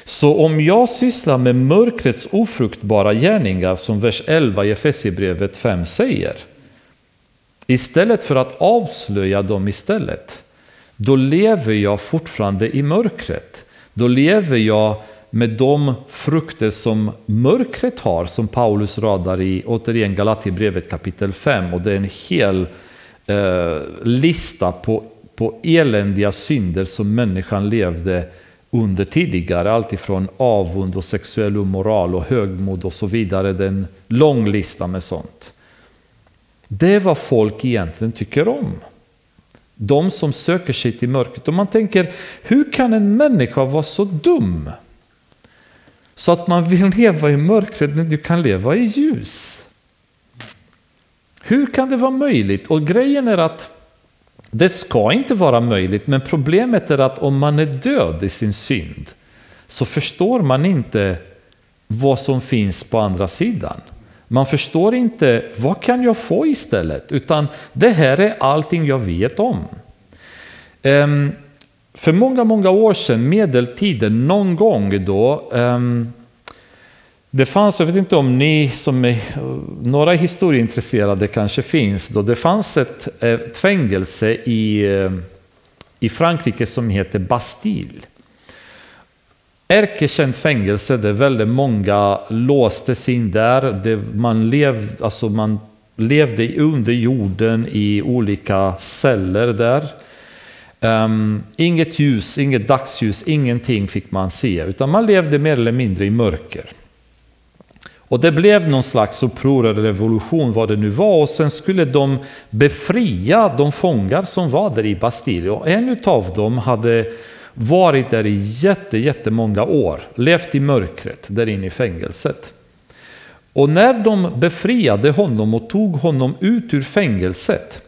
A: Så om jag sysslar med mörkrets ofruktbara gärningar, som vers 11 i Efesierbrevet 5 säger, istället för att avslöja dem istället, då lever jag fortfarande i mörkret. Då lever jag med de frukter som mörkret har, som Paulus radar i återigen Galatierbrevet kapitel 5. Och det är en hel eh, lista på, på eländiga synder som människan levde under tidigare. Alltifrån avund och sexuell omoral och högmod och så vidare. Det är en lång lista med sånt. Det är vad folk egentligen tycker om. De som söker sig till mörkret. Och man tänker, hur kan en människa vara så dum? Så att man vill leva i mörkret när du kan leva i ljus. Hur kan det vara möjligt? Och grejen är att det ska inte vara möjligt, men problemet är att om man är död i sin synd så förstår man inte vad som finns på andra sidan. Man förstår inte vad kan jag få istället, utan det här är allting jag vet om. Ehm, för många, många år sedan, medeltiden, någon gång då, um, det fanns, jag vet inte om ni som är, några historieintresserade kanske finns, då det fanns ett, eh, ett fängelse i, eh, i Frankrike som heter Bastille. Ärkekänt fängelse där väldigt många låstes in där. Det, man, lev, alltså man levde under jorden i olika celler där. Um, inget ljus, inget dagsljus, ingenting fick man se, utan man levde mer eller mindre i mörker. Och det blev någon slags uppror eller revolution, vad det nu var. Och sen skulle de befria de fångar som var där i Bastille. Och en av dem hade varit där i jätte, jättemånga år, levt i mörkret där inne i fängelset. Och när de befriade honom och tog honom ut ur fängelset,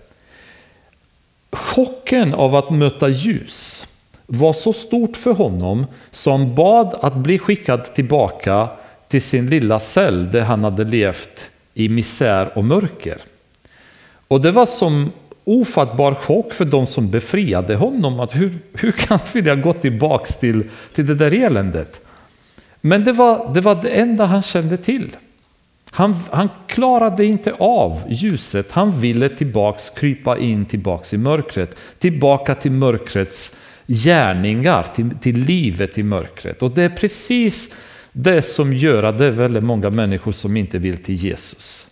A: chocken av att möta ljus var så stort för honom som bad att bli skickad tillbaka till sin lilla cell där han hade levt i misär och mörker. Och det var som ofattbar chock för de som befriade honom. Att hur, hur kan vi vilja gå tillbaks till, till det där eländet? Men det var, det var det enda han kände till. Han, han klarade inte av ljuset. Han ville tillbaks, krypa in tillbaks i mörkret. Tillbaka till mörkrets gärningar, till, till livet i mörkret. Och det är precis det som gör att det är väldigt många människor som inte vill till Jesus.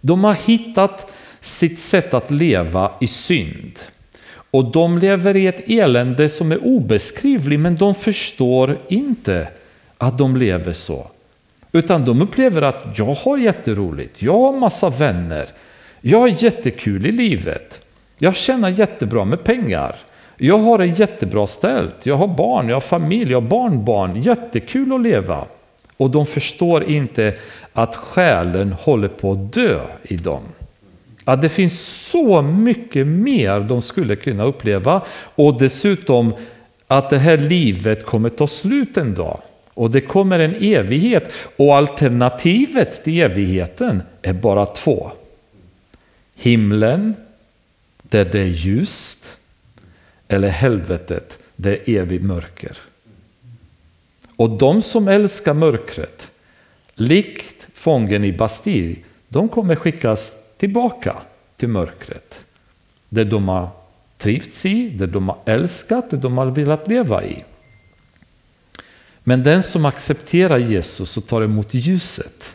A: De har hittat sitt sätt att leva i synd. Och de lever i ett elände som är obeskrivligt, men de förstår inte att de lever så. Utan de upplever att jag har jätteroligt, jag har massa vänner, jag har jättekul i livet, jag tjänar jättebra med pengar, jag har det jättebra ställt, jag har barn, jag har familj, jag har barnbarn, jättekul att leva. Och de förstår inte att själen håller på att dö i dem. Att det finns så mycket mer de skulle kunna uppleva och dessutom att det här livet kommer ta slut en dag. Och det kommer en evighet och alternativet till evigheten är bara två. Himlen, där det är ljust, eller helvetet, där det är evigt mörker. Och de som älskar mörkret, likt fången i Bastille, de kommer skickas tillbaka till mörkret. Det de har trivts i, det de har älskat, det de har velat leva i. Men den som accepterar Jesus och tar emot ljuset,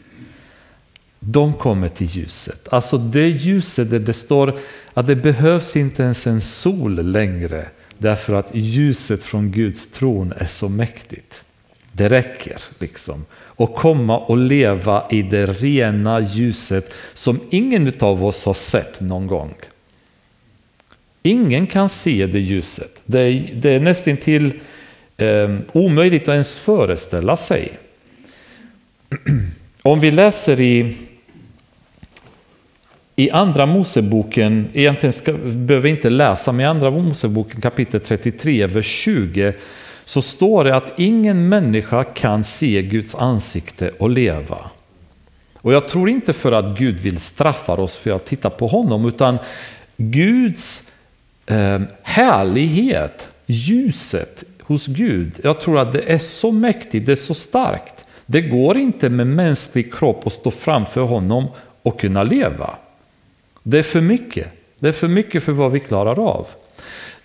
A: de kommer till ljuset. Alltså det ljuset där det står att det behövs inte ens en sol längre därför att ljuset från Guds tron är så mäktigt. Det räcker liksom. Och komma och leva i det rena ljuset som ingen av oss har sett någon gång. Ingen kan se det ljuset. Det är, det är nästan till eh, omöjligt att ens föreställa sig. Om vi läser i, i Andra Moseboken, egentligen ska, behöver vi inte läsa, men i Andra Moseboken kapitel 33, vers 20, så står det att ingen människa kan se Guds ansikte och leva. Och jag tror inte för att Gud vill straffa oss för att titta på honom, utan Guds eh, härlighet, ljuset hos Gud, jag tror att det är så mäktigt, det är så starkt. Det går inte med mänsklig kropp att stå framför honom och kunna leva. Det är för mycket. Det är för mycket för vad vi klarar av.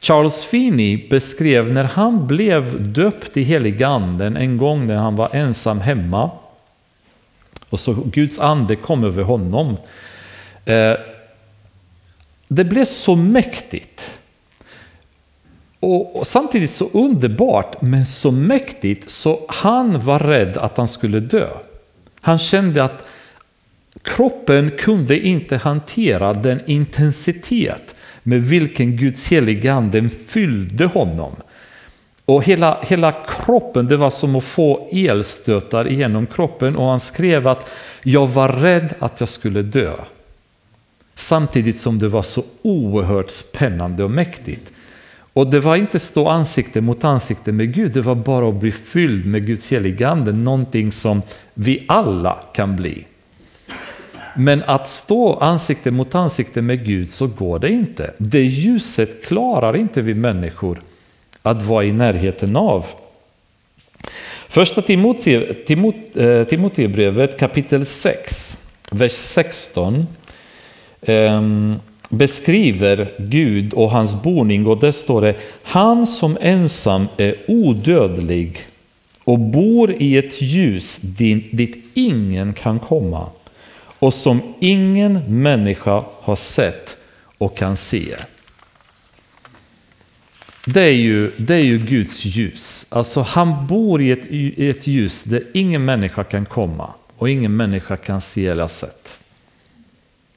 A: Charles Finney beskrev när han blev döpt i heliganden en gång när han var ensam hemma och så Guds ande kom över honom. Eh, det blev så mäktigt och samtidigt så underbart men så mäktigt så han var rädd att han skulle dö. Han kände att kroppen kunde inte hantera den intensitet med vilken Guds heliga ande fyllde honom. Och hela, hela kroppen, det var som att få elstötar genom kroppen och han skrev att jag var rädd att jag skulle dö. Samtidigt som det var så oerhört spännande och mäktigt. Och det var inte stå ansikte mot ansikte med Gud, det var bara att bli fylld med Guds heligande, någonting som vi alla kan bli. Men att stå ansikte mot ansikte med Gud så går det inte. Det ljuset klarar inte vi människor att vara i närheten av. Första eh, Timoteusbrevet kapitel 6, vers 16 beskriver Gud och hans boning och där står det Han som ensam är odödlig och bor i ett ljus dit ingen kan komma och som ingen människa har sett och kan se. Det är ju, det är ju Guds ljus. Alltså han bor i ett, i ett ljus där ingen människa kan komma. och ingen människa kan se eller ha sett.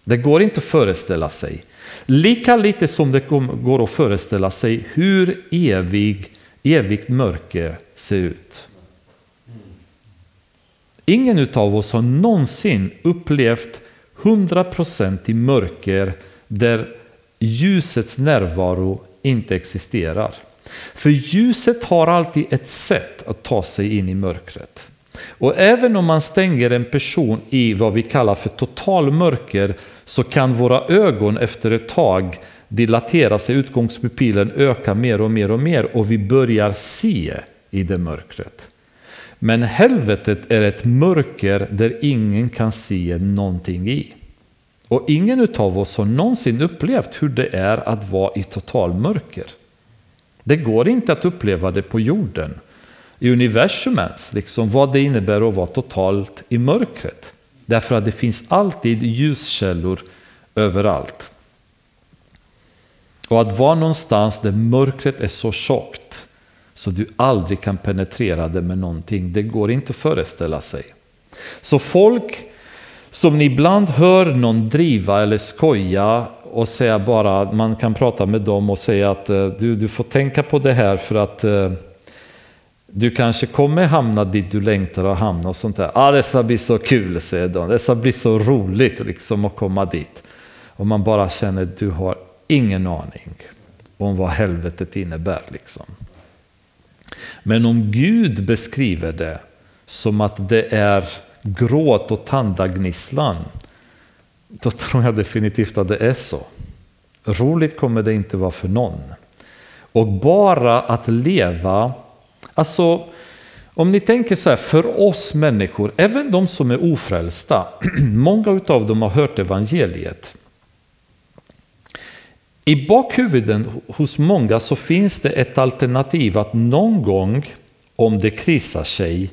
A: Det går inte att föreställa sig. Lika lite som det går att föreställa sig hur evig, evigt mörker ser ut. Ingen av oss har någonsin upplevt 100% i mörker där ljusets närvaro inte existerar. För ljuset har alltid ett sätt att ta sig in i mörkret. Och även om man stänger en person i vad vi kallar för totalmörker så kan våra ögon efter ett tag dilatera sig, utgångspupillen öka mer och mer och mer och vi börjar se i det mörkret. Men helvetet är ett mörker där ingen kan se någonting i. Och ingen av oss har någonsin upplevt hur det är att vara i totalmörker. Det går inte att uppleva det på jorden, i universum ens, liksom vad det innebär att vara totalt i mörkret. Därför att det finns alltid ljuskällor överallt. Och att vara någonstans där mörkret är så tjockt så du aldrig kan penetrera det med någonting, det går inte att föreställa sig. Så folk som ni ibland hör någon driva eller skoja och säga bara, man kan prata med dem och säga att eh, du, du får tänka på det här för att eh, du kanske kommer hamna dit du längtar att hamna och sånt där. Ah, det ska bli så kul, säger de. Det ska bli så roligt liksom att komma dit. Och man bara känner att du har ingen aning om vad helvetet innebär. Liksom. Men om Gud beskriver det som att det är gråt och tandagnisslan, då tror jag definitivt att det är så. Roligt kommer det inte vara för någon. Och bara att leva, alltså om ni tänker så här, för oss människor, även de som är ofrälsta, många av dem har hört evangeliet. I bakhuvuden hos många så finns det ett alternativ att någon gång, om det krisar sig,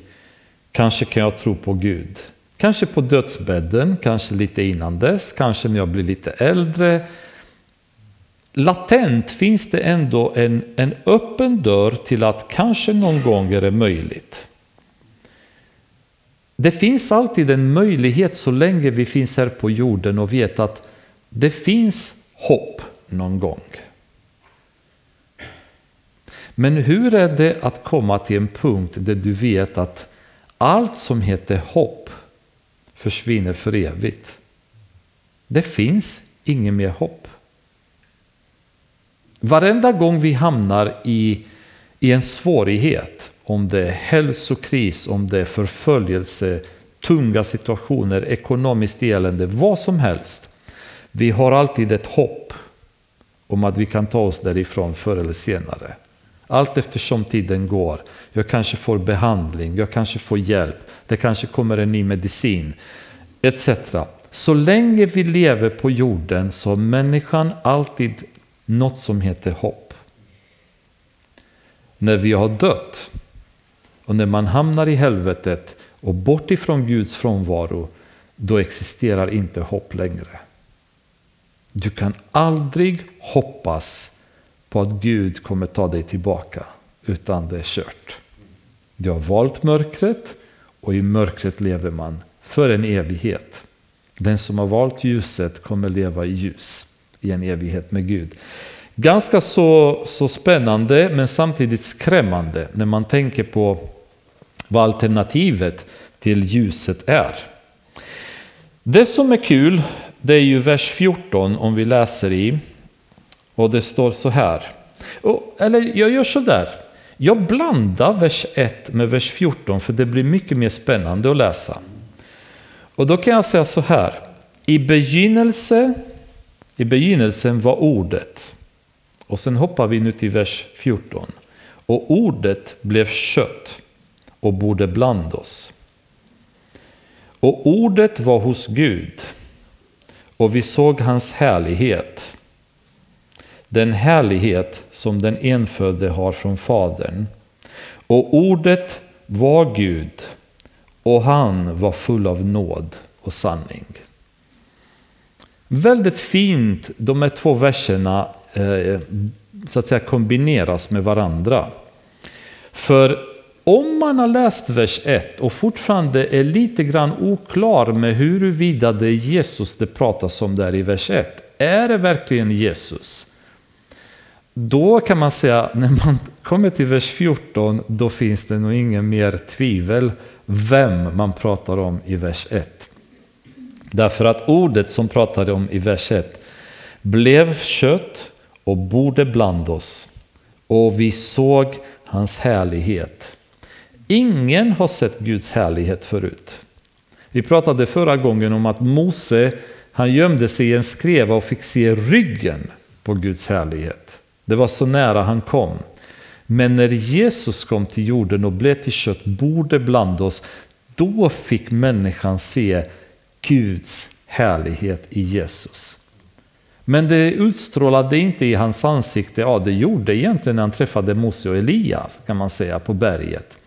A: kanske kan jag tro på Gud. Kanske på dödsbädden, kanske lite innan dess, kanske när jag blir lite äldre. Latent finns det ändå en, en öppen dörr till att kanske någon gång är det möjligt. Det finns alltid en möjlighet så länge vi finns här på jorden och vet att det finns hopp någon gång. Men hur är det att komma till en punkt där du vet att allt som heter hopp försvinner för evigt? Det finns inget mer hopp. Varenda gång vi hamnar i, i en svårighet, om det är hälsokris, om det är förföljelse, tunga situationer, ekonomiskt elände, vad som helst. Vi har alltid ett hopp om att vi kan ta oss därifrån förr eller senare. Allt eftersom tiden går. Jag kanske får behandling, jag kanske får hjälp, det kanske kommer en ny medicin, etc. Så länge vi lever på jorden så har människan alltid något som heter hopp. När vi har dött och när man hamnar i helvetet och bort ifrån Guds frånvaro, då existerar inte hopp längre. Du kan aldrig hoppas på att Gud kommer ta dig tillbaka, utan det är kört. Du har valt mörkret och i mörkret lever man för en evighet. Den som har valt ljuset kommer leva i ljus i en evighet med Gud. Ganska så, så spännande men samtidigt skrämmande när man tänker på vad alternativet till ljuset är. Det som är kul det är ju vers 14 om vi läser i. Och det står så här. eller jag gör så där. Jag blandar vers 1 med vers 14 för det blir mycket mer spännande att läsa. Och då kan jag säga så här. I begynnelse, i begynnelsen var ordet. Och sen hoppar vi nu till vers 14. Och ordet blev kött och bodde bland oss. Och ordet var hos Gud och vi såg hans härlighet. Den härlighet som den enfödde har från Fadern. Och ordet var Gud och han var full av nåd och sanning. Väldigt fint de här två verserna eh, så att säga kombineras med varandra. För om man har läst vers 1 och fortfarande är lite grann oklar med huruvida det är Jesus det pratas om där i vers 1. Är det verkligen Jesus? Då kan man säga, när man kommer till vers 14, då finns det nog ingen mer tvivel vem man pratar om i vers 1. Därför att ordet som pratade om i vers 1 blev kött och bodde bland oss och vi såg hans härlighet. Ingen har sett Guds härlighet förut. Vi pratade förra gången om att Mose han gömde sig i en skreva och fick se ryggen på Guds härlighet. Det var så nära han kom. Men när Jesus kom till jorden och blev till kött, borde bland oss, då fick människan se Guds härlighet i Jesus. Men det utstrålade inte i hans ansikte, ja det gjorde egentligen när han träffade Mose och Elias kan man säga på berget.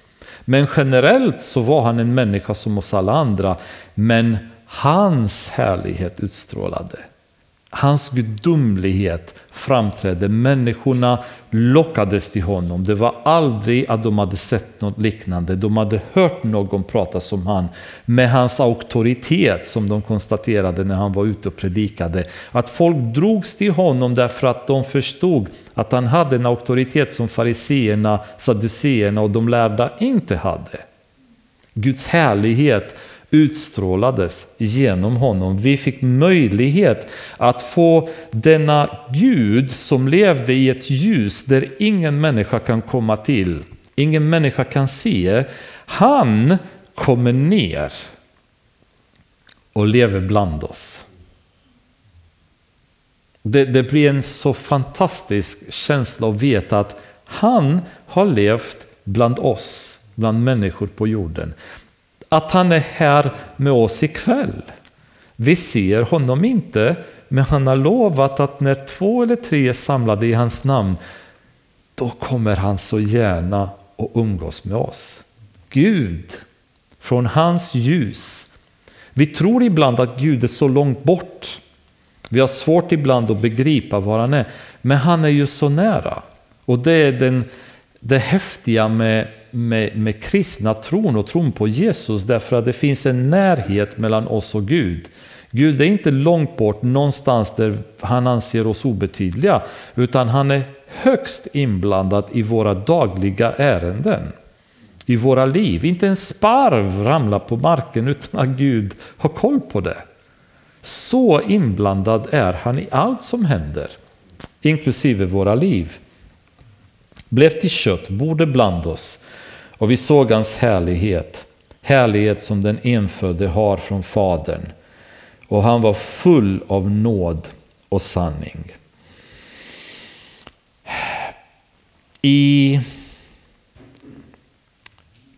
A: Men generellt så var han en människa som oss alla andra, men hans härlighet utstrålade. Hans gudomlighet framträdde. Människorna lockades till honom. Det var aldrig att de hade sett något liknande. De hade hört någon prata som han. Med hans auktoritet som de konstaterade när han var ute och predikade. Att folk drogs till honom därför att de förstod att han hade en auktoritet som fariseerna, saduceerna och de lärda inte hade. Guds härlighet utstrålades genom honom. Vi fick möjlighet att få denna Gud som levde i ett ljus där ingen människa kan komma till, ingen människa kan se. Han kommer ner och lever bland oss. Det, det blir en så fantastisk känsla att veta att han har levt bland oss, bland människor på jorden att han är här med oss ikväll. Vi ser honom inte, men han har lovat att när två eller tre är samlade i hans namn, då kommer han så gärna att umgås med oss. Gud, från hans ljus. Vi tror ibland att Gud är så långt bort. Vi har svårt ibland att begripa var han är, men han är ju så nära. Och det är den, det häftiga med med, med kristna tron och tron på Jesus därför att det finns en närhet mellan oss och Gud. Gud är inte långt bort någonstans där han anser oss obetydliga utan han är högst inblandad i våra dagliga ärenden. I våra liv. Inte en sparv ramlar på marken utan att Gud har koll på det. Så inblandad är han i allt som händer, inklusive våra liv. Blev till kött, bodde bland oss och vi såg hans härlighet, härlighet som den enfödde har från Fadern. Och han var full av nåd och sanning. I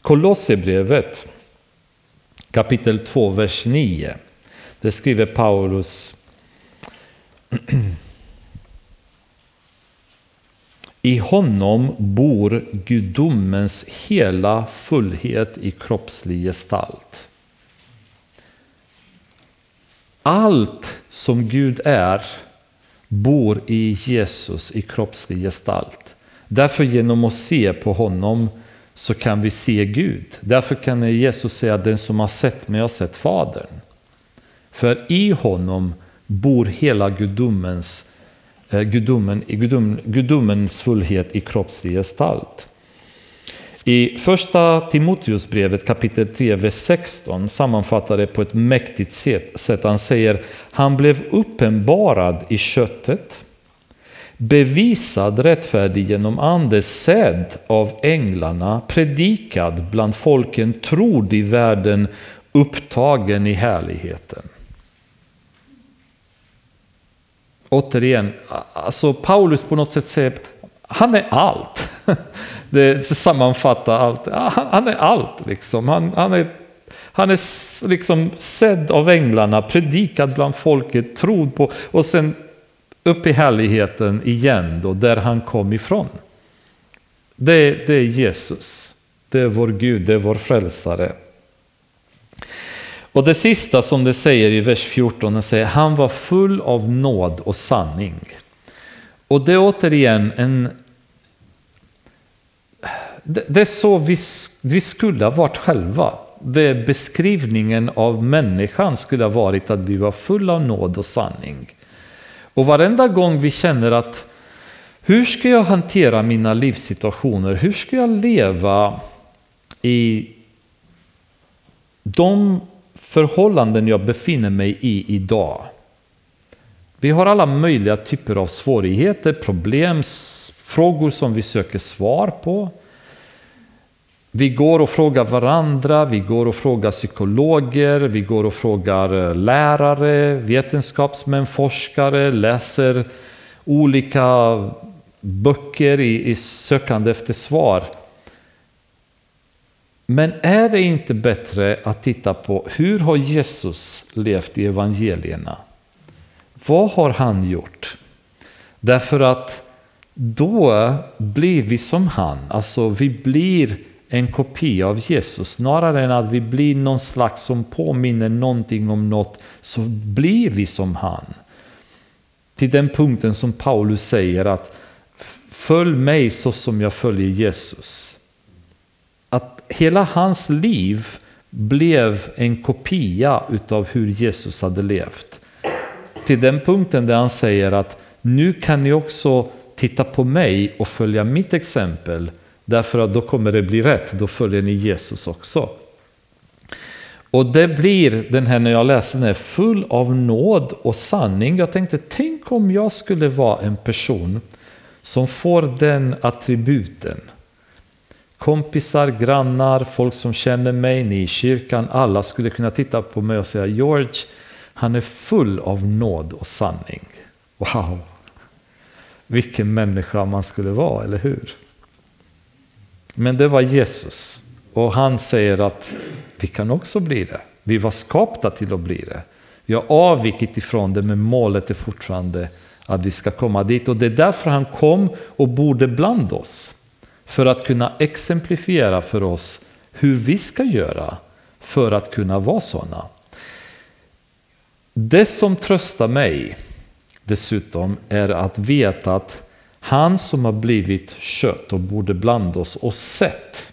A: Kolosserbrevet kapitel 2, vers 9, det skriver Paulus I honom bor gudomens hela fullhet i kroppslig gestalt. Allt som Gud är bor i Jesus i kroppslig gestalt. Därför genom att se på honom så kan vi se Gud. Därför kan Jesus säga den som har sett mig har sett Fadern. För i honom bor hela gudomens Eh, gudomen, gudom, gudomens fullhet i kroppslig gestalt. I första Timoteusbrevet kapitel 3, vers 16 sammanfattar det på ett mäktigt sätt. Han säger, han blev uppenbarad i köttet, bevisad rättfärdig genom ande, sedd av änglarna, predikad bland folken, trodd i världen, upptagen i härligheten. Återigen, alltså Paulus på något sätt säger han är allt. Det sammanfattar allt. Han är allt liksom. Han, han, är, han är liksom sedd av änglarna, predikad bland folket, trodd på och sen upp i härligheten igen då, där han kom ifrån. Det, det är Jesus. Det är vår Gud, det är vår frälsare. Och det sista som det säger i vers 14, det säger han var full av nåd och sanning. Och det är återigen en... det, är så vi, vi skulle ha varit själva. Det beskrivningen av människan skulle ha varit att vi var fulla av nåd och sanning. Och varenda gång vi känner att hur ska jag hantera mina livssituationer? Hur ska jag leva i de förhållanden jag befinner mig i idag? Vi har alla möjliga typer av svårigheter, problem, frågor som vi söker svar på. Vi går och frågar varandra, vi går och frågar psykologer, vi går och frågar eh, lärare, vetenskapsmän, forskare, läser olika böcker i, i sökande efter svar. Men är det inte bättre att titta på hur har Jesus levt i evangelierna? Vad har han gjort? Därför att då blir vi som han, alltså vi blir en kopia av Jesus. Snarare än att vi blir någon slags som påminner någonting om något, så blir vi som han. Till den punkten som Paulus säger att följ mig så som jag följer Jesus. Hela hans liv blev en kopia utav hur Jesus hade levt. Till den punkten där han säger att nu kan ni också titta på mig och följa mitt exempel Därför att då kommer det bli rätt, då följer ni Jesus också. Och det blir den här, när jag läser den full av nåd och sanning. Jag tänkte, tänk om jag skulle vara en person som får den attributen. Kompisar, grannar, folk som känner mig, ni i kyrkan, alla skulle kunna titta på mig och säga George, han är full av nåd och sanning. Wow! Vilken människa man skulle vara, eller hur? Men det var Jesus. Och han säger att vi kan också bli det. Vi var skapta till att bli det. Vi har avvikit ifrån det, men målet är fortfarande att vi ska komma dit. Och det är därför han kom och bodde bland oss. För att kunna exemplifiera för oss hur vi ska göra för att kunna vara sådana. Det som tröstar mig dessutom är att veta att han som har blivit kött och bodde bland oss och sett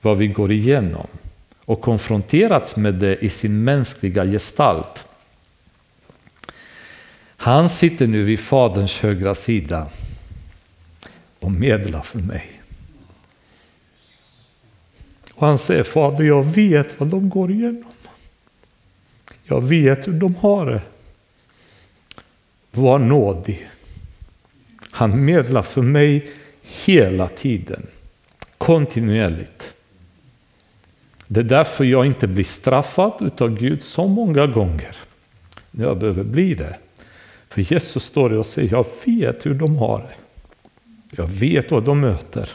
A: vad vi går igenom och konfronterats med det i sin mänskliga gestalt. Han sitter nu vid Faderns högra sida och medla för mig. Och han säger, Fader jag vet vad de går igenom. Jag vet hur de har det. Var nådig. Han medlar för mig hela tiden, kontinuerligt. Det är därför jag inte blir straffad av Gud så många gånger. När jag behöver bli det. För Jesus står där och säger, jag vet hur de har det. Jag vet vad de möter.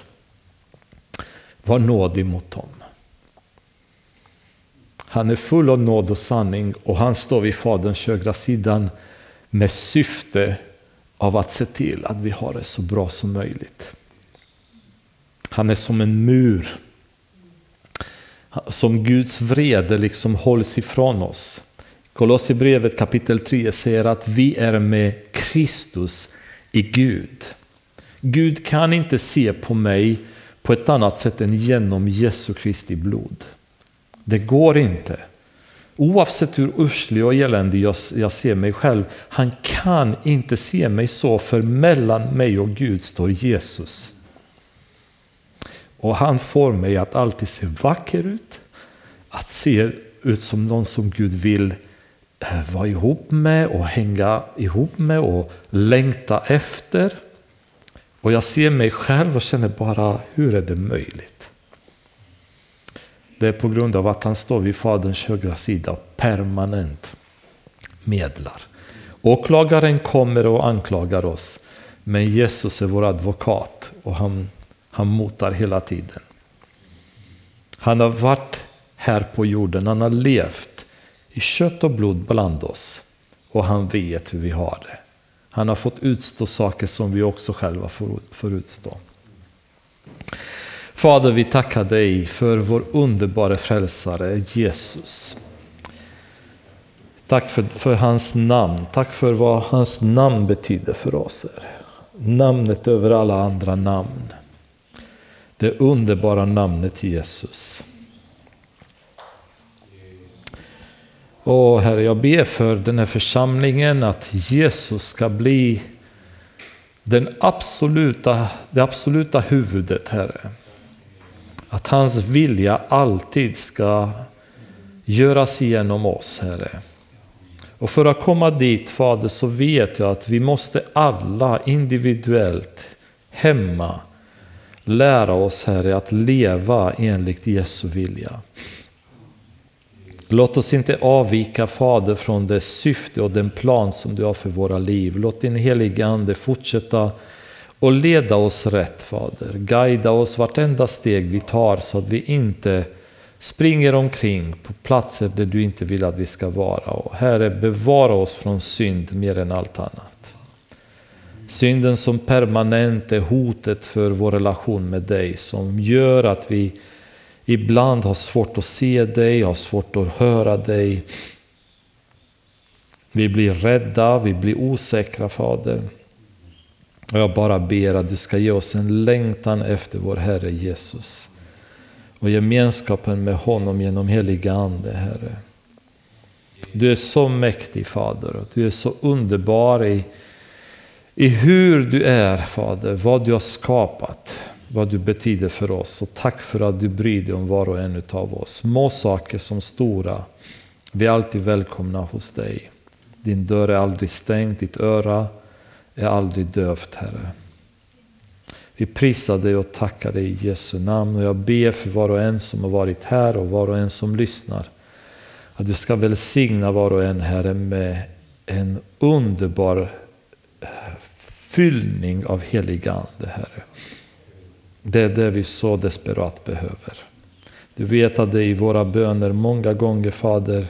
A: Var nådig mot dem. Han är full av nåd och sanning och han står vid Faderns högra sidan med syfte av att se till att vi har det så bra som möjligt. Han är som en mur. Som Guds vrede liksom hålls ifrån oss. Kolosserbrevet kapitel 3 säger att vi är med Kristus i Gud. Gud kan inte se på mig på ett annat sätt än genom Jesu Kristi blod. Det går inte. Oavsett hur uslig och eländig jag, jag ser mig själv, han kan inte se mig så, för mellan mig och Gud står Jesus. Och han får mig att alltid se vacker ut, att se ut som någon som Gud vill eh, vara ihop med och hänga ihop med och längta efter. Och jag ser mig själv och känner bara, hur är det möjligt? Det är på grund av att han står vid Faderns högra sida och permanent medlar. Åklagaren kommer och anklagar oss, men Jesus är vår advokat och han, han motar hela tiden. Han har varit här på jorden, han har levt i kött och blod bland oss och han vet hur vi har det. Han har fått utstå saker som vi också själva får, utstå. Fader, vi tackar dig för vår underbara frälsare Jesus. Tack för, för hans namn, tack för vad hans namn betyder för oss. Namnet över alla andra namn. det underbara namnet Jesus. Och Herre, jag ber för den här församlingen att Jesus ska bli den absoluta, det absoluta huvudet, Herre. Att hans vilja alltid ska göras genom oss, Herre. Och för att komma dit, Fader, så vet jag att vi måste alla individuellt, hemma, lära oss, Herre, att leva enligt Jesu vilja. Låt oss inte avvika, Fader, från det syfte och den plan som du har för våra liv. Låt din helige Ande fortsätta och leda oss rätt, Fader. Guida oss vartenda steg vi tar så att vi inte springer omkring på platser där du inte vill att vi ska vara. Och Herre, bevara oss från synd mer än allt annat. Synden som permanent är hotet för vår relation med dig, som gör att vi ibland har svårt att se dig, har svårt att höra dig. Vi blir rädda, vi blir osäkra, Fader. Och jag bara ber att du ska ge oss en längtan efter vår Herre Jesus. Och gemenskapen med honom genom heliga Ande, Herre. Du är så mäktig Fader och du är så underbar i, i hur du är Fader, vad du har skapat, vad du betyder för oss. Och tack för att du bryr dig om var och en av oss. Små saker som stora, vi är alltid välkomna hos dig. Din dörr är aldrig stängd, ditt öra är aldrig dövt, Herre. Vi prisar dig och tackar dig i Jesu namn och jag ber för var och en som har varit här och var och en som lyssnar. Att du ska välsigna var och en, Herre, med en underbar eh, fyllning av helig Ande, Herre. Det är det vi så desperat behöver. Du vet att det är i våra böner många gånger, Fader,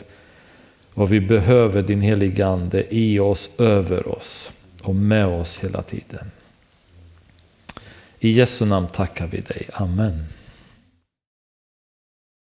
A: och vi behöver din heliga Ande i oss, över oss och med oss hela tiden. I Jesu namn tackar vi dig. Amen.